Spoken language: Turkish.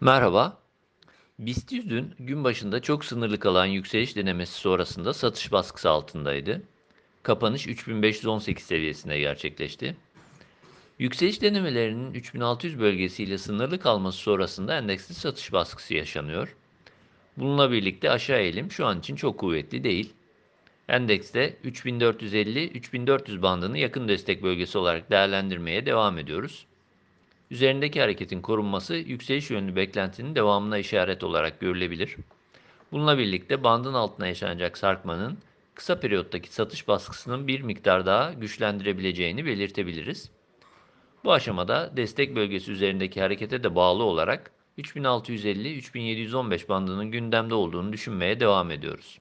Merhaba. BIST 100 dün gün başında çok sınırlı kalan yükseliş denemesi sonrasında satış baskısı altındaydı. Kapanış 3518 seviyesinde gerçekleşti. Yükseliş denemelerinin 3600 bölgesiyle sınırlı kalması sonrasında endekste satış baskısı yaşanıyor. Bununla birlikte aşağı eğilim şu an için çok kuvvetli değil. Endekste 3450-3400 bandını yakın destek bölgesi olarak değerlendirmeye devam ediyoruz. Üzerindeki hareketin korunması yükseliş yönlü beklentinin devamına işaret olarak görülebilir. Bununla birlikte bandın altına yaşanacak sarkmanın kısa periyottaki satış baskısının bir miktar daha güçlendirebileceğini belirtebiliriz. Bu aşamada destek bölgesi üzerindeki harekete de bağlı olarak 3650-3715 bandının gündemde olduğunu düşünmeye devam ediyoruz.